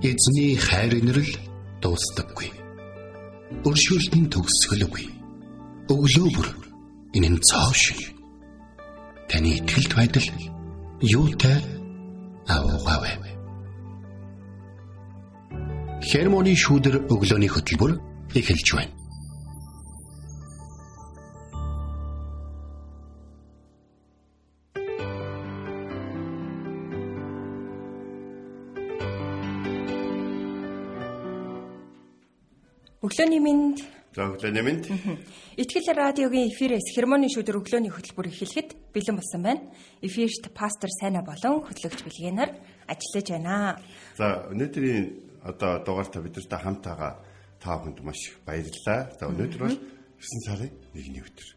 Эзний хайр инрэл дуустдаггүй. Өршөөлт нь төгсгөлгүй. Өглөө бүр энэ нь цоо шиг. Таны ихтгэлт байдал юутай аваагаавэ. Хермоны шүүдэр өглөөний хөтөлбөр эхэлж байна. Өглөөний минь За өглөөний минь. Итгэл радиогийн эфирээс хермоны шүдэр өглөөний хөтөлбөр эхлэхэд бэлэн болсон байна. Эфирт пастор Сайна болон хөтлөгч Билгэнаар ажиллаж байна. За өнөөдрийн одоо дугаартаа бид нартай хамт байгаа та бүхэнд маш баярлалаа. За өнөөдөр бол 9 сарын 1-ний өдөр.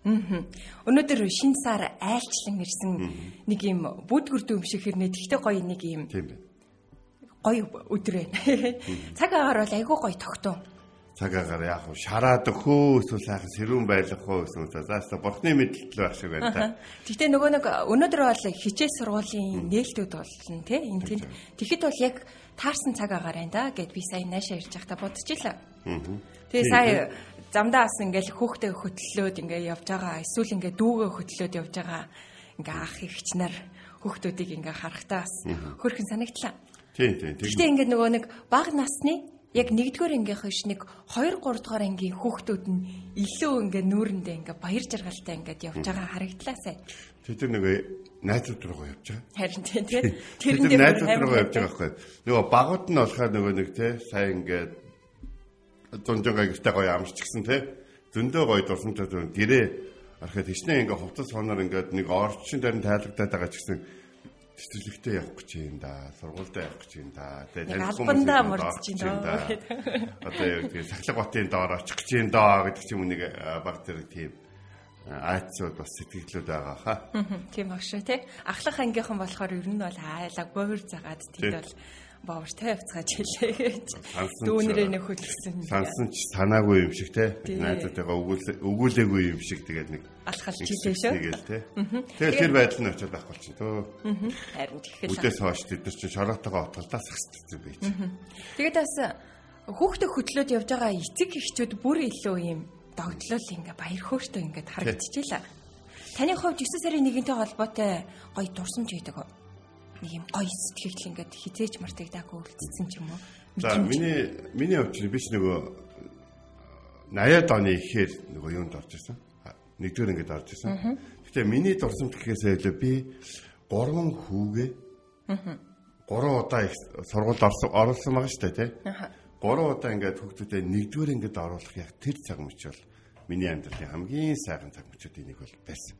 Өнөөдөр шинэ сар айлчлан ирсэн нэг юм бүдгүрд юм шиг хэрнээ тэгтээ гоё нэг юм Тийм байна. гоё өдөр байна. Цаг агаар бол айгүй гоё тогтун. Цагаагаар яг хуу шараад өхөө эсвэл сайхан сэрүүн байлгах уу гэсэн үг. За за бурхны мэдлэл байх шиг байна та. Гэхдээ нөгөө нэг өнөөдөр бол хичээл сургуулийн нээлтүүд болно тий энэ тэнд. Тэгэхэд бол яг таарсан цаг агаар байна да гэд би сая наашаа ирж байхдаа бодчихлаа. Тэгээ сая замдаа бас ингээл хүүхдээ хөтлөөд ингээ явж байгаа. Эсвэл ингээ дүүгээ хөтлөөд явж байгаа. Ингээ ах ихч нар хүүхдүүдийг ингээ харахтаа бас хөрхэн санагдлаа. Тийм тийм. тийм. Гэхдээ ингээ нөгөө нэг баг насны яг нэгдүгээр ангийнх биш нэг 2 3 дугаар ангийн хүүхдүүд нь илүү ингээ нүүрэндээ ингээ баяр жаргалтай ингээд явж байгаа харагдлаа сая. Тэд нар нөгөө найзууд руугаа явж байгаа. Харин тийм тийм. Тэд нар найзууд руугаа явж байгаа байхгүй. Нөгөө багууд нь болохоор нөгөө нэг те сайн ингээд дунжонгаа гэртээ гоё амарч гисэн те. Зөндөө гоё дурсамжууд гэрээ арахад хичнээн ингээ хувцас хоноор ингээд нэг орчин дээр нь тайлбартаад байгаа ч гэсэн цэцэрлэгтээ явах гэж юм да. Сургуультай явах гэж юм да. Яг албандаа мордож юм доо. Одоо яг тийм сахлаг батын доор очих гэж юм доо гэдэг ч юм нэг баг зэрэг тийм айцууд бас сэтгэлүүд байгаа хаа. Тийм баг шүү тий. Ахлах ангийнхан болохоор ер нь бол айлаг бовир загаад тэд бол бовртой явцгааж хэлээ гэж. Дүүнэрээ нэг хөдөлсөн. Сансан ч санаагүй юм шиг те. Найзуудтайгаа өгүүл өгүүлээгүй юм шиг тэгээд нэг Алхалж нэг хэлээ шүү. Тэгэл те. Тэгэхээр тэр байдал нь очиод авах болчих төө. Харин тэгэхээр. Үдээс хойш тэд нар чинь шороотойгоо отголдоо сахсдаг байж. Тэгээд бас хүүхдээ хөдлөөд явж байгаа эцэг эхчүүд бүр илүү юм догтлол ингээ баяр хөөртэй ингээд харагдчихлаа. Таны хувьд 9 сарын 1-ний холбоотой гоё дурсамж байдаг уу? Нэг юм гоё сэтгэл ингээд хизээч мартагдаагүй үлдсэн ч юм уу? За миний миний хувьд биш нөгөө 80-аад оны ихээр нөгөө юунд орж ирсэн. Нэгдүгээр ингээд орж ирсэн. Гэтэ миний дурсамж гэхээсээ илүү би гурван хүүгээ 3 удаа их сургуульд орсон оруулсан байгаа шүү дээ тий. Аха. 3 удаа ингээд хүүхдүүдэд нэгдүгээр ингээд оруулах яг тэр цаг мөч бол миний амьдралын хамгийн сайхан цаг мөчүүдийн нэг бол байсан.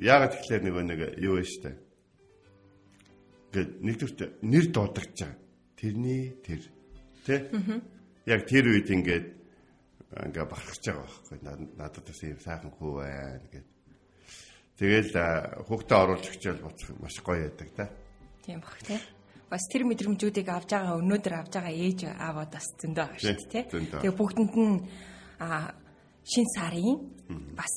Яагаад тэгэхээр нөгөө нэг юу вэ шүү дээ. Ингээд нэгдүгürt нэр дуудагч байгаа. Тэрний тэр тий. Яг тэр үед ингээд ингээ бахархаж байгаа байхгүй Над- надад бас ийм сайхан хүү байна гэд. Тэгэл хүүхдээ оруулж өчөөл буцах маш гоё байдаг да. Тийм бах тий. Бас тэр мэдрэмжүүдийг авж байгаа өнөөдөр авж байгаа ээж аавад бас зөндөө байгаа шүү дээ зөндөө. Тэгээ бүгдэнд нь шин сарын бас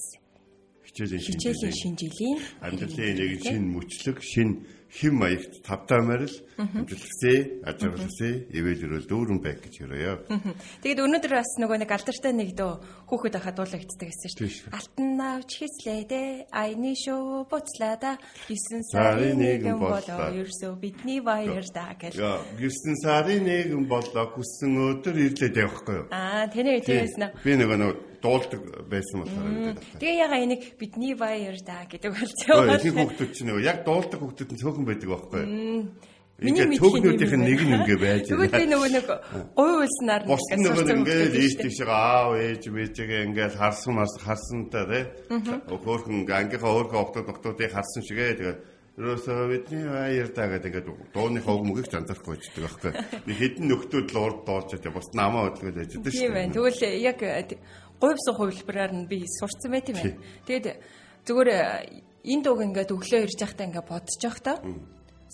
Хичээлийн хичээлийн жилийн шин жилийн амьдралын нэг шинэ мөчлөг, шинэ хэм маягт тавтай морил, амжилтгсээ, ажигласээ, ивэл өрөөл дүүрэн байг гэж өрөөё. Тэгэд өнөөдөр бас нөгөө нэг алдартай нэг дөө хүүхэд ахад дуулагддаг гэсэн дээ. Алтан навч хэслээ дээ. Айны шоо буцлаа да. 9 Сарын сарын нэгэн нэгэн болоо боллоо. ерсөө бидний баяр да гэж. Яа, гэрсэн сарын нэгэн боллоо хүссэн өдөр ирлээд явахгүй юу? Аа тэний үдээс нэ. Би нөгөө нөгөө дуулдаг байсан болохоор гэдэг байна. Тэгээ яга энийг бидний баяр да гэдэг Ой, болчихоо. их хүүхдүүд чинь нөгөө яг дуулдаг хүүхдүүд нь цөөхөн байдаг байхгүй юу? Миний цөөхнүүдийнх нь нэг нь ингээ байж Тэгвэл байна. нөгөө нэг ой уйлснаар нөгөө хүүхдүүд ийш шүү дээ. тийш аав ээж мэжэгээ ингээд харсан мас харсантай тий. Хөөхөн ангийнхаа өөрхөн октод октодыг харсан шигээ тэгээд Ерөөсөө бидний баяр даа гэдэг ингээд дууныхаа үг мөгөж анзаарахгүй байдаг байхгүй. Нэг хідэн нөхдүүд л урд дуулж байгаа. Бус намаа хөдөлгөж байж байгаа Тийм байна. Тэгвэл яг говьсон хувилбараар нь би сурцсан байт юм байна. Тэгэд зүгээр э, энэ дууг ингээд өглөө ирж байхдаа ингээд бодож байхдаа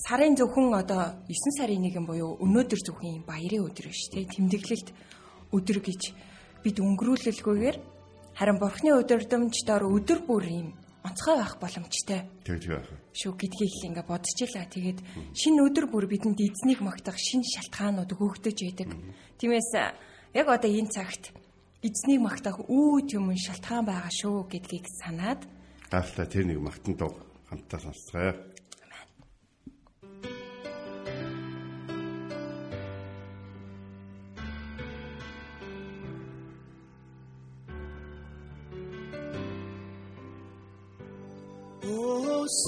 сарын зөвхөн одоо 9 сарын 1 буюу өнөөдөр зөвхөн баярын өдөр биш тий тэмдэглэлт өдөр гэж бид өнгөрүүлэлгүйгээр харин бурхны өдөрдөмж доор өдөр бүр юм онцгой байх боломжтой. Тэгж байх. Шүү гэдгийг л ингээ бодчихлаа. Тэгээд шинэ өдөр бүр бидэнд эзнийг магтах шинэ шалтгаанууд өгөгдөж байдаг. Тиймээс яг одоо энэ цагт эзнийг магтах үүд юм шалтгаан байгаа шүү гэдгийг санаад гайхалтай тэр нэг магтан дуу хамтдаа сонсцгаая.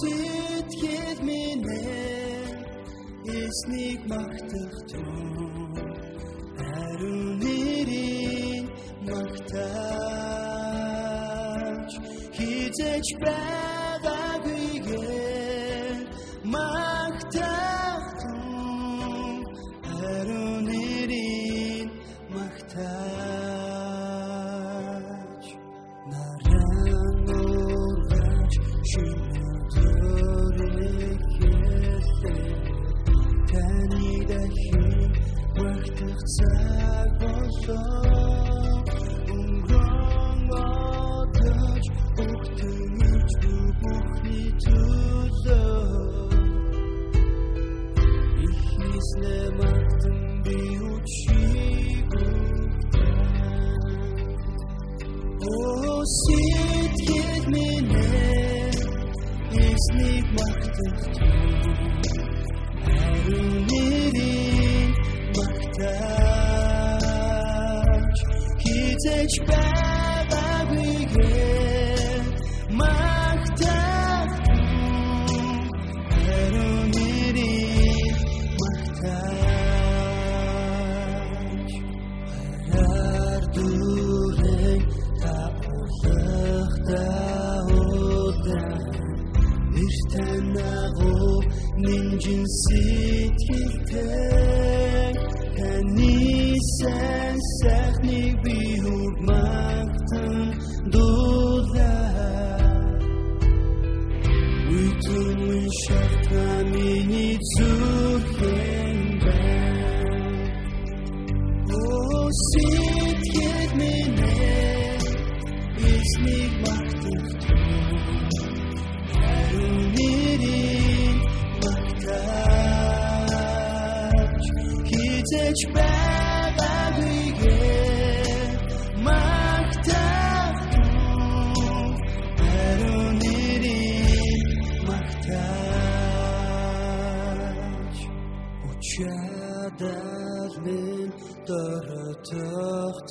Сэтгэл минь эснийг магтах тун ариун нэрийн магтаач хизэж байгаагүй to set me free.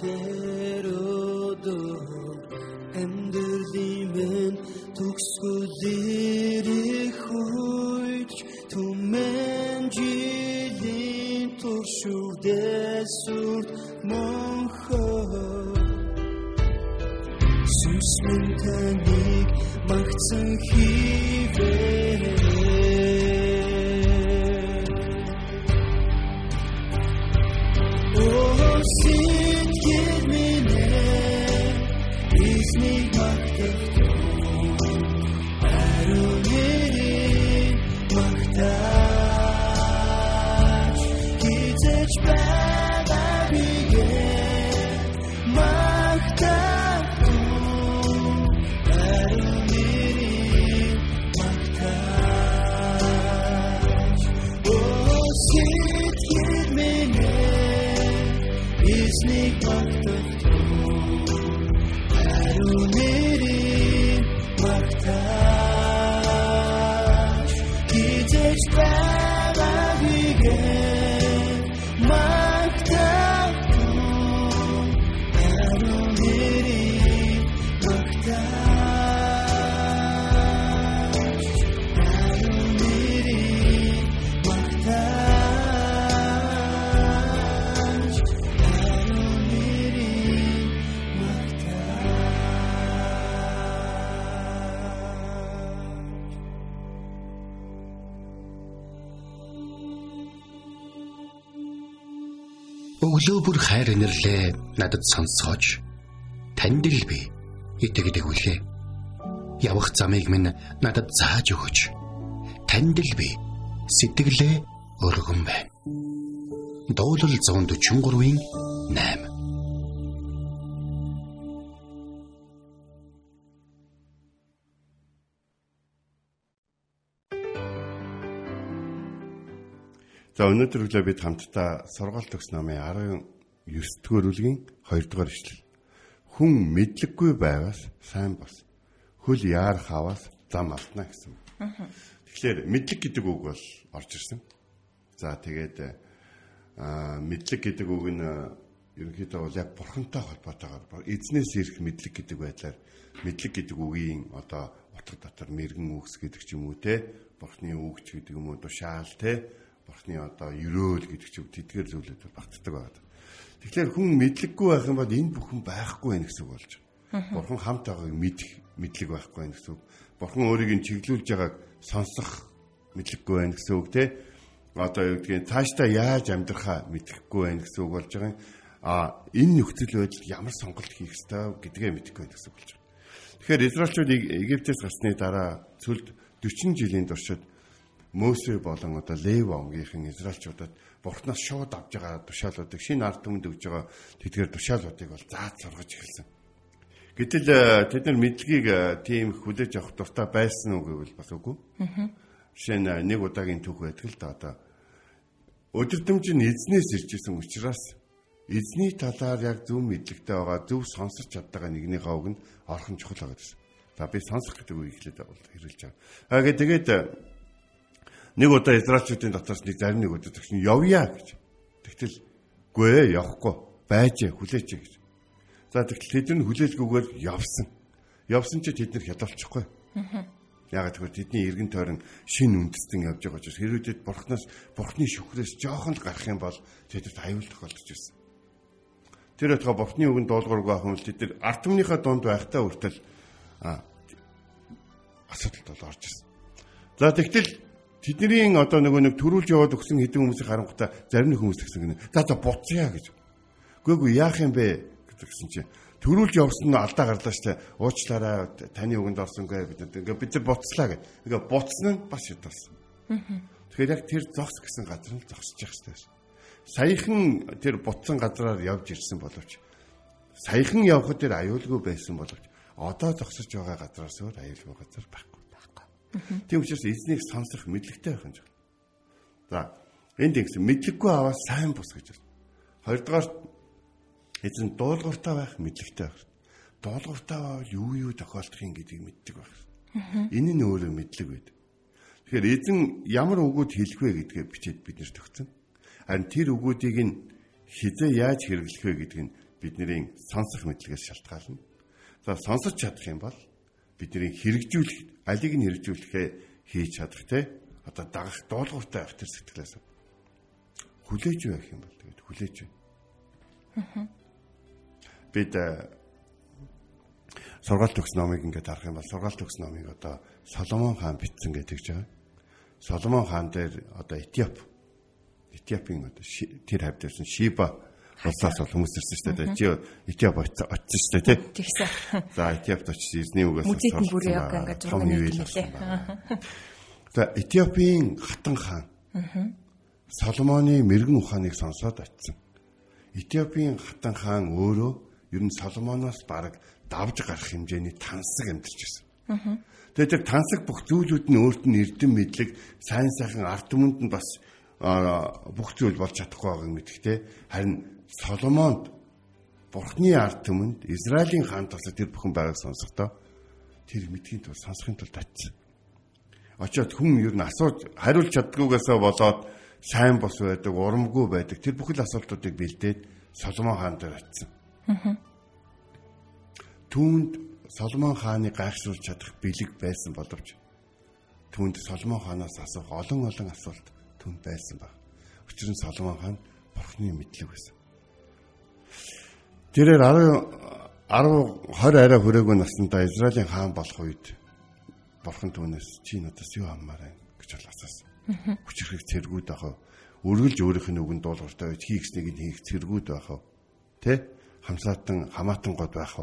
Тэр өдөр амьдралын минь төгсгөлэрэх хүч түмэн жилийн туршуулдээс сүрт монхоо сүс минь таныг магтсан хивээ эзнийг магтах ариун Өглөө бүр хайр инэрлээ надад сонсгооч. Танд л би итгэдэг үлээ. Явах замыг минь надад зааж өгөөч. Танд л би сэтгэлээ өргөн байна. Дуулал 143-ийн 8 За өнөөдөр өглөө бид хамтдаа сургаалт төгс намын 19 дугаар бүлгийн 2 дугаар ишлэл. Хүн мэдлэггүй байвас сайн бос. Хөл яар хаваас зам алдна гэсэн. Тэгэхээр мэдлэг гэдэг үг бол орж ирсэн. За тэгээд аа мэдлэг гэдэг үг нь ерөнхийдөө бол яг бурхантай холбоотойгоор эзнээс ирэх мэдлэг гэдэг байдлаар мэдлэг гэдэг үгийн одоо утга дотор мэрэгэн үгс гэдэг ч юм уу те бурхны үгч гэдэг юм уу тушаал те бурхны одоо ерөөл гэдэг ч юм тэдгээр зүйлүүд багтдаг байна. Тэгэхээр хүн мэдлэггүй байх юм бол энэ бүхэн байхгүй байх гэсэн үг болж байна. Бурхан хамт байгааг мэдэх мэдлэг байхгүй байх гэсэн үг. Бурхан өөрийг нь чиглүүлж байгааг сонсох мэдлэггүй байх гэсэн үг те одоо юу гэдгийг цаашдаа яаж амьдрахаа мэдэхгүй байх гэсэн үг болж байгаа юм. А энэ нөхцөл байдалд ямар сонголт хийх ёстой гэдгээ мэдэхгүй байх гэсэн үг болж байна. Тэгэхээр Израильчууд Египтээс гарсны дараа цөлд 40 жилийн туршид Мөсө болон одоо Лев онгийнхэн Израильчуудад Бурханаас шууд авж байгаа тушаалуудыг шинэ ард түмэнд өгж байгаа тэдгээр тушаалуудыг бол зааж сургаж эхэлсэн. Гэтэл э, тэд нар мэдлэгийг э, тийм хүлээж авах дуртай байсан уу гэвэл бас үгүй. Жишээ нь э, нэг удаагийн түүх байдаг л да одоо өдөрдмж нь эзнээс ирж исэн учраас эзний талаар яг зөв мэдлэгтэй байгаа зөв сонсож чаддаг нэгнийхээ үг нь орхон чухал байгаа гэсэн. За би сонсох гэдэг үг ихлээд хэрэлж байгаа. Аа тэгээд нэг удаа израилчуудын дотроос нэг зарим нэг удаа тэгш явъя гэж. Тэгтэл гүй ээ явахгүй байж хүлээж гэж. За тэгтэл тэд нь хүлээлгүйгээр явсан. Явсан чи тэд нар хядалчихгүй. Ягаад гэвэл тэдний эргэн тойрон шин үндэстэн явж байгаа учраас хэрвээ тэд бурхнаас бурхны шүхрээс жоохон л гарах юм бол тэдэд аюул тохиолдож ирсэн. Тэр отгоо бурхны үгэнд дуулуургүй бол тэд нар ард түмнийхээ дунд байхтаа үртэл асуудалд бол орж ирсэн. За тэгтэл тэдний одоо нөгөө нэг төрүүлж яваад өгсөн хэдэн хүмүүсийг харангуйта зарим нэг хүмүүс тэгсэн гэнэ. За за буцъя гэж. Гүйгүй яах юм бэ гэсэн чинь төрүүлж явсан нь алдаа гарлаа штэ. Уучлаарай таны үгэнд орсонгүй бид нар ингээ бид нар буцлаа гэх. Ингээ буцсан нь бас шидэлсэн. Тэгэхээр яг тэр зогс гэсэн газар нь зогсож явах штэ. Саяхан тэр буцсан газараар явж ирсэн боловч саяхан явхад тэр аюулгүй байсан боловч одоо зогсож байгаа газараас өөр аюулгүй газар байхгүй. Тийм учраас эзнийг сонсох мэдлэгтэй байх юм жаа. За энд ингэсэн мэдлэггүй аваа сайн бус гэж байна. Хоёрдугаар Эзэн дуулууртай байх мэдлэгтэй байх. Дуулууртай бол юу юу тохиолдох юм гэдгийг мэддэг байх. Энэ нь өөрөө мэдлэг байд. Тэгэхээр эзэн ямар үгүүд хэлэх вэ гэдгээ бичээд биднэрт өгсөн. Харин тэр үгүүдийг нь хизээ яаж хэрэглэх вэ гэдэг нь бидний сонсох мэдлэгээс шалтгаална. За сонсож чадах юм бол бидний хэрэгжүүлэх, алиг нь хэрэгжүүлэхээ хийж чадах те. Одоо дагах дуулууртай байх тэр сэтгэлээс хүлээж байх юм бол тэгээд хүлээж байна. Бид э, сургаалт төгс номыг ингээд харах юм бол сургаалт төгс номыг одоо Соломон хаан бичсэн гэдэг ч байгаа. Соломон хаан дээр одоо Этиоп Этиопийн одоо тэр хавьд ирсэн Шиба улсаас бол хүмүүс ирсэн шүү дээ. Чи Этиоп очсон шүү дээ тий. Тэгсэн. За Этиопт очиж ирсний үгээс Музейд бүр яг ингээд зураг нээлээ. За Этиопийн хатан хаан. Соломоны мэрэгэн ухааныг сонсоод очсон. Этиопийн хатан хаан өөрөө ер нь Соломоноос баг давж гарах хэмжээний тансаг амьдарч байсан. Тэгээд тэр тансаг бүх зүйлүүд нь өөрт нь эрдэм мэдлэг, сайн сайхан ард түмэнд нь бас бүх зүйл болж чадахгүй байгааг мэдхтэй. Харин Соломонд Бурхны ард түмэнд Израилийн хаан тусаа тэр бүхэн байгааг сонсохдоо тэр мэдхийн тул сонсохын тулд татсан. Очоод хүн ер нь асууж хариулж чаддгүйгээсээ болоод сайн бос байдаг, урамгүй байдаг. Тэр бүхэл асуултуудыг бэлдээд Соломон хаан дээр очсон. Түүнд Соломон хааны гайхшруулж чадах бэлэг байсан боловч түүнд Соломон хаанаас асуух олон олон асуулт түн байсан баг. Учир нь Соломон хаан Бурхны мэдлэг байсан. Тэрээр 10 10 20 арай хүрээгүй наснда Израилийн хаан болох үед Бурхан түүнээс чи надаас юу аммаар байна гэж асуусан. Хүчрхэг цэргүүд ахав. Үргэлж өөрийнх нь үгэнд дуулууртай байж хийгснийг нь хийх цэргүүд байхав. Тэ? хамсаатан хамаатан год байх?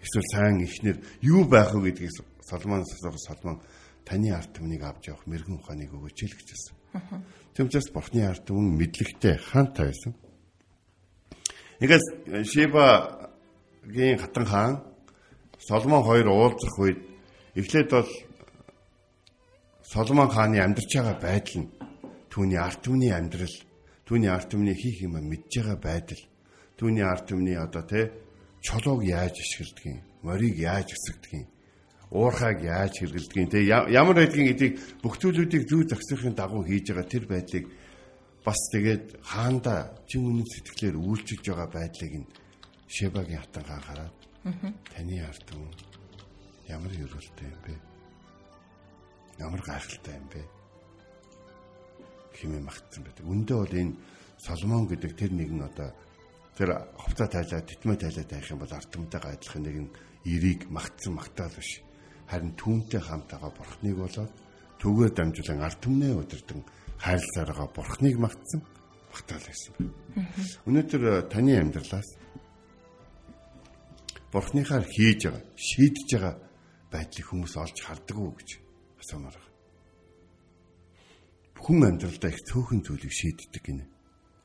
Эсвэл сайн ихнэр юу байх вэ гэдгийг Соломон асуух Соломон таны арт түмнийг авч явах мэрэгэн ухааныг өгөөч л гэж хэлсэн. Тэмчээс Бурхны арт түмэн мэдлэгтэй хаантай байсан. Нэгээс Шибагийн хатан хаан Соломон хоёр уулзах үед эхлээд бол Соломон хааны амьдарч байгаа байдал нь түүний арт түмний амьдрал, түүний арт түмний хийх юм мэдж байгаа байдал, түүний арт түмний одоо те чулууг яаж ашигладгийг, морийг яаж өсгдгийг, уурхайг яаж хэрэглэдгийг, те ямар байдгийг гэдгийг бүх зүйлүүдийг зүү зохицохын дагуу хийж байгаа тэр байдлыг бас тэгээд хаанда чин үнэн сэтгэлээр үйлчилж байгаа байдлыг нь Шебагийн хатангаа хараад таны арт түмэн ямар өрөөлтэй юм бэ? Ямар гайхалтай юм бэ? хэмээн магтсан байдаг. Үндэ бол энэ Соломон гэдэг тэр нэгэн одоо тэр хувцас тайлаад титмээ тайлаад байх юм бол ард түмтэйгээ адилхан нэгэн эрийг магтсан магтаал биш. Харин түүнтэй хамт байгаа бурхныг болоод түгээр дамжуулан ард түмнээ удирдан хайрласараа бурхныг магтсан магтаал байсан. Өнөөдөр э, таны амьдралаас бурхныхаар хийж байгаа, шийдэж байгаа байдлыг хүмүүс олж хардаг уу гэж асуумаар байна хүн амьдралдаа их цөөхөн зүйлийг шийддэг гинэ.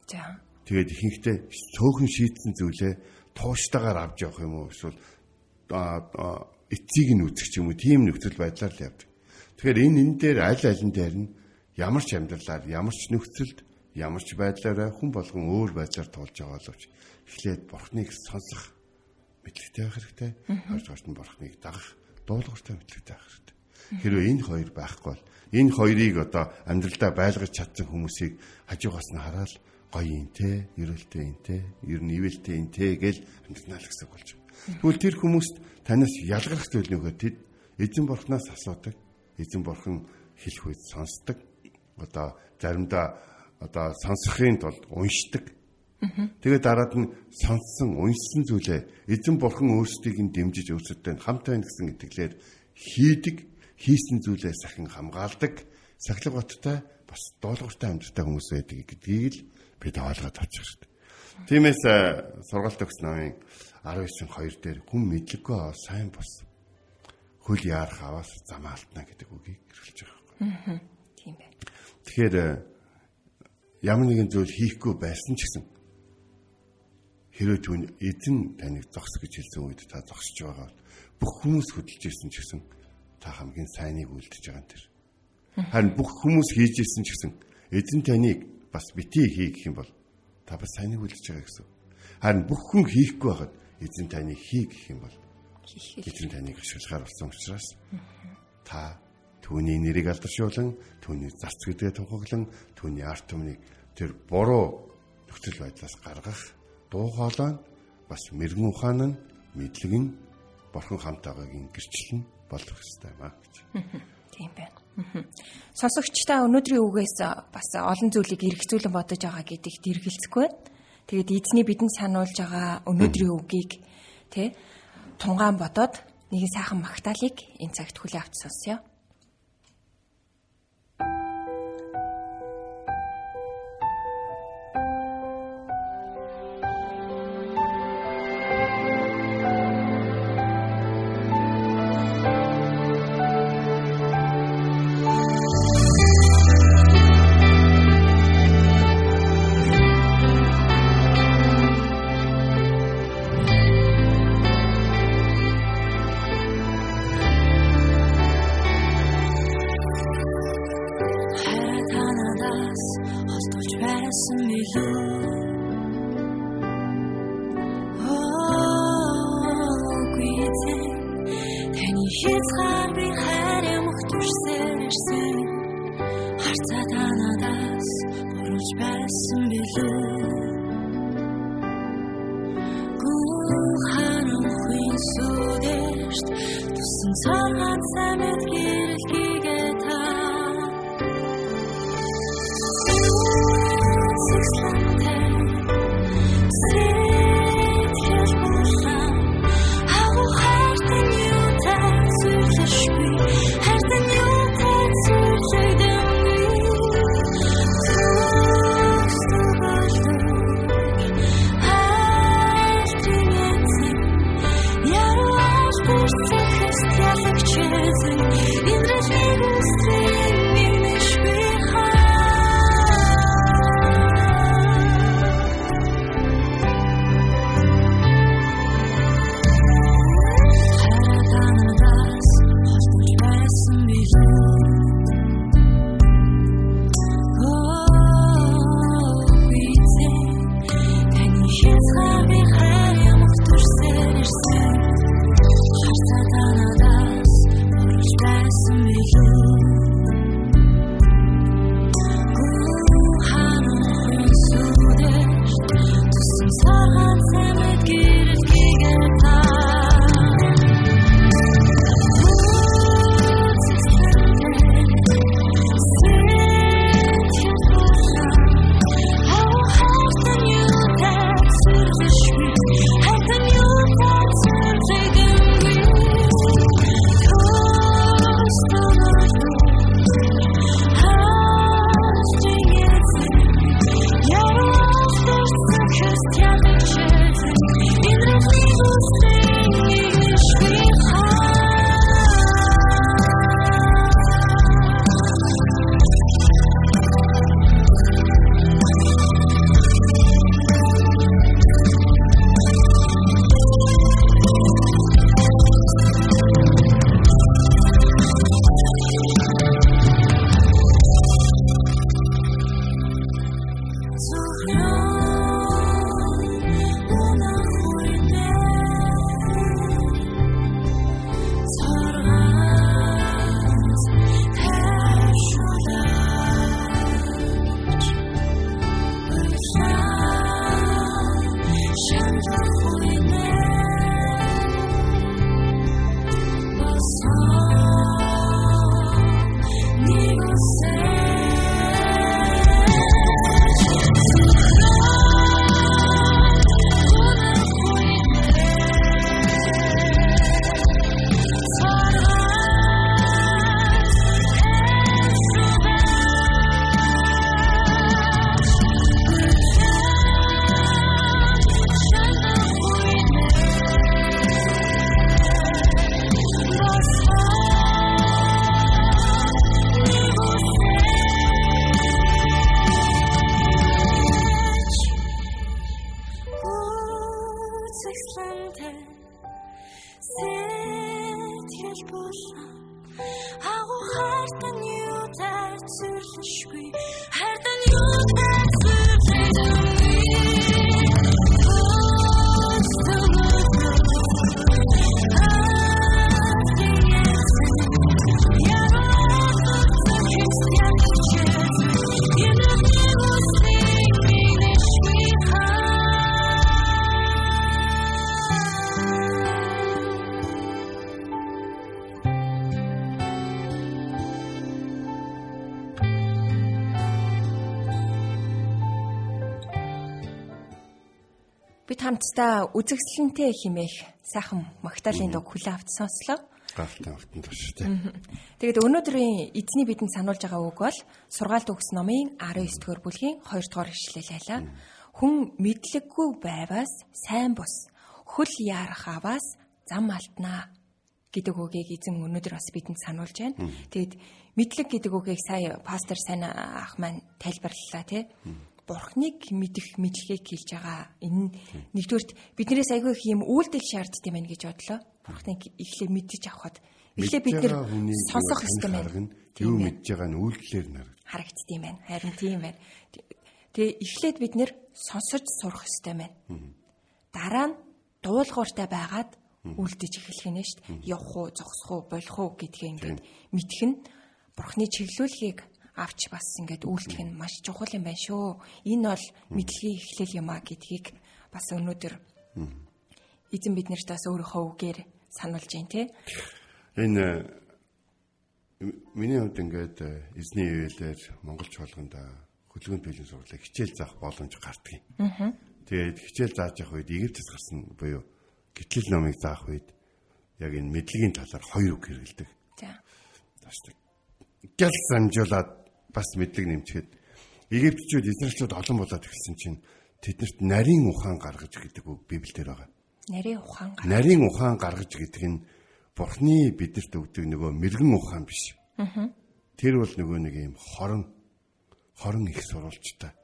За. Тэгээд ихэнхдээ цөөхөн шийдсэн зүйлээ тууштайгаар авч явах юм уу эсвэл эцийг нь үзэх юм уу тийм нөхцөл байдлаар л явдаг. Тэгэхээр энэ энэ дээр аль алин дээр нь ямар ч амьдралаар ямар ч нөхцөлд ямар ч байдлаараа хүн болгон өөр байдлаар тулж байгаа боловч эхлээд бурхныг сонсох мэдлэгтэй байх хэрэгтэй. Хоёрдугаарт нь бурхныг дагах дуулууртай мэдлэгтэй байх хэрэгтэй. Хэрвээ энэ хоёр байхгүй бол энэ хоёрыг одоо амьдралдаа байлгаж чадсан хүмүүсийг хажуугаас нь хараад гоё те, ерөөлтэй те, ер нь ивэлтэй те гэж амьдрнаа л гэсэн болж байна. Тэгвэл тэр хүмүүст танаас ялгарх зүйл нөхөд тэд эзэн бурхнаас асуудаг. Эзэн бурхан хэлэх үед сонсдог. Одоо заримдаа одоо сонсохын тулд уншдаг. Тэгээд дараад нь сонссон, уншсан зүйлээ эзэн бурхан өөрсдийг нь дэмжиж өөрсөдтэй хамт байна гэсэн итгэлээр хийдэг хийсэн зүйлээс сахин хамгаалдаг сахилга баттай бас доолгортой амьдралтай хүмүүс байдаг гэдгийг л бид ойлгоод авчих хэрэгтэй. Тиймээс сургалт өгс намын 19-2 дээр хүн мэдлэггүй сайн бос хөл яарах аваас замаалтна гэдэг үгийг хэрэглэж байгаа юм. Аа. Тийм байна. Тэгэхээр ямар нэгэн зүйл хийхгүй байсан ч гэсэн хэрвээ түүн эзэн таныг зогс гэж хэлсэн үед та зогсож байгаа бүх хүмүүс хөдөлж ирсэн ч гэсэн та хамгийн сайныг үлдэж байгаа юм тэр. Харин бүх хүмүүс хийж ирсэн ч гэсэн эзэн таныг бас бити хий гэх юм бол та бас сайныг үлдэж байгаа гэсэн. Харин бүх хүн хийхгүй байхад эзэн таныг хий гэх юм бол эзэн таныг ашиглахаар болсон учраас та түүний нэрийг алдаршуулан, түүний зарц гэдгээ тунхаглан, түүний арт түмнийг тэр буруу нөхцөл байдлаас гаргах дуу хоолой бас мэрэгэн ухаан нь мэдлэг нь борхон хамт байгаагийн гэрчлэл нь болох хэрэгтэй маа гэж. Тийм байна. Сонсогчдаа өнөөдрийн үгээс бас олон зүйлийг эргцүүлэн бодож байгаа гэдэгт эргэлзэхгүй. Тэгээд эзний бидэнд сануулж байгаа өнөөдрийн үгийг тэ тунгаан бодоод нэгэн сайхан магтаалык энэ цагт хүлээ авч сонсъё. Байсан билүү Оогүй эзэн pensar en Бид хамтдаа үзэгсэлэнтэй химээх сайхан Магдалины дог хүлээ авч сонслоо. Галтан автан турштай. Тэгээд өнөөдрийн эзний бидэнд сануулж байгаа үг бол сургаалт өгс номын 19 дугаар бүлгийн 2 дугаар ишлэл байлаа. Хүн мэдлэггүй байваас сайн бус. Хөл яарах аваас зам алднаа гэдэг үгийг эзэн өнөөдөр бас бидэнд сануулж байна. Тэгээд мэдлэг гэдэг үгийг сая пастор сайн ах маань тайлбарлалаа тий. Бурхныг мэдэх мэдлэгийг хэлж байгаа. Энэ нэгдүгürt биднээс айгүй их юм үйлдэл шаарддаг юм байна гэж бодлоо. Бурхныг эхлээ мэдэж авахад эхлээ бид нэр сонсох хэрэгтэй байна. Юу мэдж байгаа нь үйлдэлээр нар. харагдд юм байна. Харин тийм байна. Тэгээ эхлээд бид нэр сонсож сурах хэрэгтэй байна. Дараа нь дуулууртай байгаад үлдэж эхлэх нь шүү дээ. Явах уу, зогсох уу, болох уу гэдгээ ингээд мэдэх нь бурхны чиглүүлгийг авч бас ингээд үйлдэх нь маш чухал юм байна шүү. Энэ бол мэдлэгийн эхлэл юм а гэдгийг бас өнөөдөр эзэн биднэрт бас өөрийнхөө үгээр сануулж байна те. Энэ миний хувьд ингээд эзний ивэлээр Монгол чуулганд хөдөлгөөн төлөв сурлаа хичээл заах боломж гардаг юм. Тэгээд хичээл зааж явах үед Египтээс гарсан буюу гитлэл номыг заах үед яг энэ мэдлэгийн талаар хоёр үг хэрэгэлдэг. За. Тааштай. Гял санжуулаад бас мэдлэг нэмчихэд Египтчүүд Израильчууд олон болоод ирсэн чинь тэднэрт нарийн ухаан гаргаж гэдэг үг Библиэлд байгаа. Нарийн ухаан гар. Нарийн ухаан гаргаж гэдэг нь Бурхны бидэрт өгдөг нөгөө мэрэгэн ухаан биш. Тэр бол нөгөө нэг юм хорон хорон их сурвалжтай.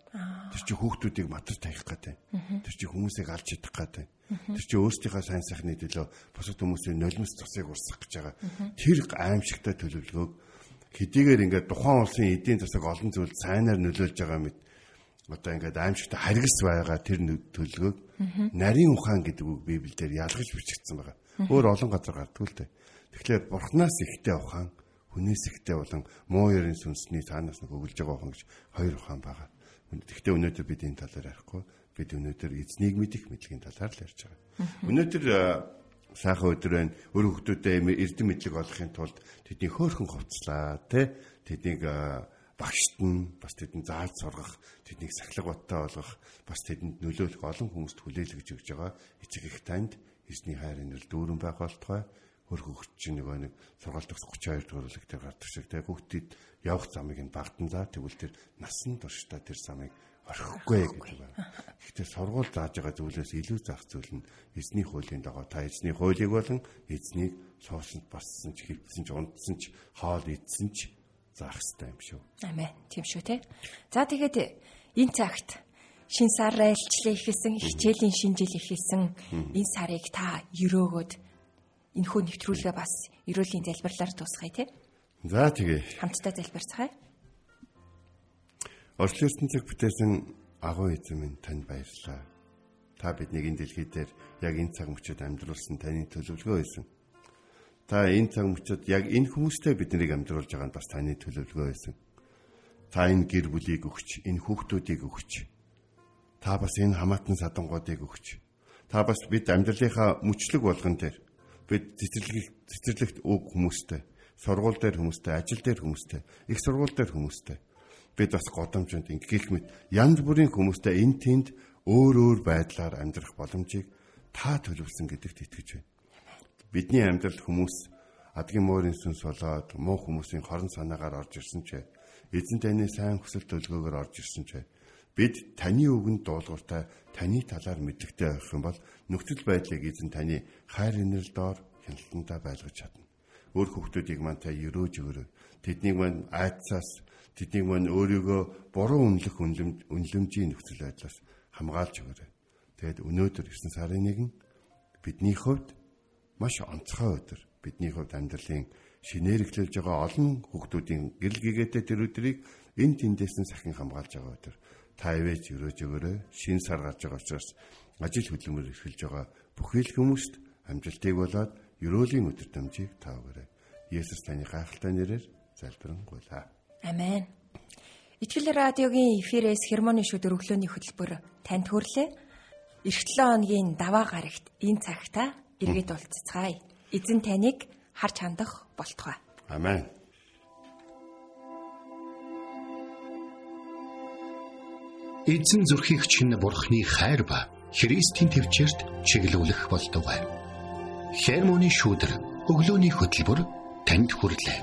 Тэр чинь хүүхдүүдийг матар таих гэдэг. Тэр чинь хүмүүсийг алж чадах гэдэг. Тэр чинь өөрсдийнхөө сайн сайхны төлөө бусад хүмүүсийн нулимс цусыг урсгах гэж байгаа. Тэр аимшигтай төлөвлөгөөг хэдийгээр ингээд тухайн улсын эдийн засаг олон зүйл сайнаар нөлөөлж байгаа мэт одоо ингээд аимшигтай харгас байгаа тэр төлөвлөгөөг нарийн ухаан гэдэг үг Библиэлд ялгаж бичигдсэн байгаа. Өөр олон газар гардгүй л дээ. Тэгэхээр бурхнаас ихтэй ухаан хүнээс ихтэй болон муу ярийн сүнсний цаанаас нэг өгүүлж байгаа ухаан гэж хоёр ухаан байгаа. Гэхдээ өнөөдөр бид энэ талаар ярихгүй. Бид өнөөдөр эзнийг мэдих мэдлэгийн талаар л ярьж байгаа. Өнөөдөр сайхан өдөр байна. Өөр хүмүүстэй эрдэм мэдлэг олохын тулд тэдний хөөрхөн хувцлаа тий тэднийг багшд нь бас тэдэнд зааж сургах, тэднийг сахилга баттай болгох, бас тэдэнд нөлөөлөх олон хүмүүст хүлээлгэж өгж байгаа. Эцэг их танд эзний хайр энэл дүүрэн байх болтугай. Хөр хөгч чинь нөгөө нэг сургаалт төгс 32 дугаар бүлэг дээр гардаг шиг тэгээ хүүхдэд явах замыг нь багтан заа тэгвэл тэр насан туршдаа тэр замыг орхихгүй гэдэг байна. Гэхдээ сургууль зааж байгаа зүйлээс илүү заах зүйл нь эзний хуулийн дагуу та эзний хуулийг болон эзнийг суусанд бассан ч хөвцсөн ч унтсан ч хоол идсэн ч заах хэрэгтэй юм шүү. Амен. Тийм шүү те. За тэгээд энэ цагт шин сар айлчлаа ихэсэн хичээлийн шинжил ихэсэн энэ сарыг та өрөөгөөд энэ хүү нэвтрүүлгээ бас эрүүлийн залбирлаар тусгая те. За тэгээ Хамтдаа залбирцгаая. Орчлын ертөнцийг бүтээсэн агуу эзэн минь танд баярлалаа. Та биднийг энэ дэлхий дээр яг энэ цаг мөчид амьдруулсан таны төлөвлөгөө байсан. Та энэ цаг мөчид яг энэ хүмүүстэй биднийг амьдруулж байгаа нь бас таны төлөвлөгөө байсан. Та энэ гэр бүлийг өгч, энэ хүүхдүүдийг өгч. Та бас энэ хамаатан садангуудыг өгч. Та бас бид амьдралынхаа мөчлөг болгон дээр бид цэцэрлэг цэцэрлэгт үг хүмүүстэй, сургууль дээр хүмүүстэй, ажил дээр хүмүүстэй, их сургууль дээр хүмүүстэй бид бас годомжинд ингэх мэт янз бүрийн хүмүүстэй эн тэнд өөр өөр байдлаар амьдрах боломжийг та төлөвлөсөн гэдэгт итгэж байна. Бидний амьдралд хүмүүс адгийн морин сүнс болоод муу хүмүүсийн хорон санаагаар орж ирсэн ч эзэн таны сайн хүсэл төлгөөгөөр орж ирсэн ч бид таны үгэнд дуулууртай таны талаар мэдлэгтэй байх юм бол нөхцөл байдлыг эзэн таны хайр инэрл доор хяналтандаа байлгаж чадна. Өөр хүмүүсийг маань та өрөөж өрөө. Тэднийг маань айдсаас тэднийг маань өөрийгөө буруу үнэлэх үнлэмж үнлэмжийн нөхцөл байдлаас хамгаалж өгөөрэй. Тэгэд өнөөдөр 9 сарын 1 бидний хувьд маш онцгой өдөр. Бидний хувьд амьдралын шинээр эхлүүлж байгаа олон хүүхдүүдийн гэрэл гэгээтэй тэр өдрийг энэ тэндээс нь сахин хамгаалж байгаа өдөр. Та ивэж өрөөж өгөөрэй. Шин сар гарч байгаа учраас ажил хөдөлмөр эрхэлж байгаа бүхий л хүмүүст амжилтыг болоод ерөөлийн өдөр дамжийг та өгөөрэй. Есүс таны гайхалтай нэрээр залбирanгуйлаа. Амен. Итгэл радиогийн эфирээс хермоны шүдэр өглөөний хөтөлбөр танд хүрлээ. Эх 7 хоногийн даваа гарагт энэ цагта эргээд уулзцгаая. Эзэн таныг харж хандах болтугай. Амен. Эзэн зүрхийн чинь бурхны хайр ба Христийн төвчөрт чиглүүлэх болтугай. Хермоны шүүдэр өглөөний хөтөлбөр танд хүрлээ.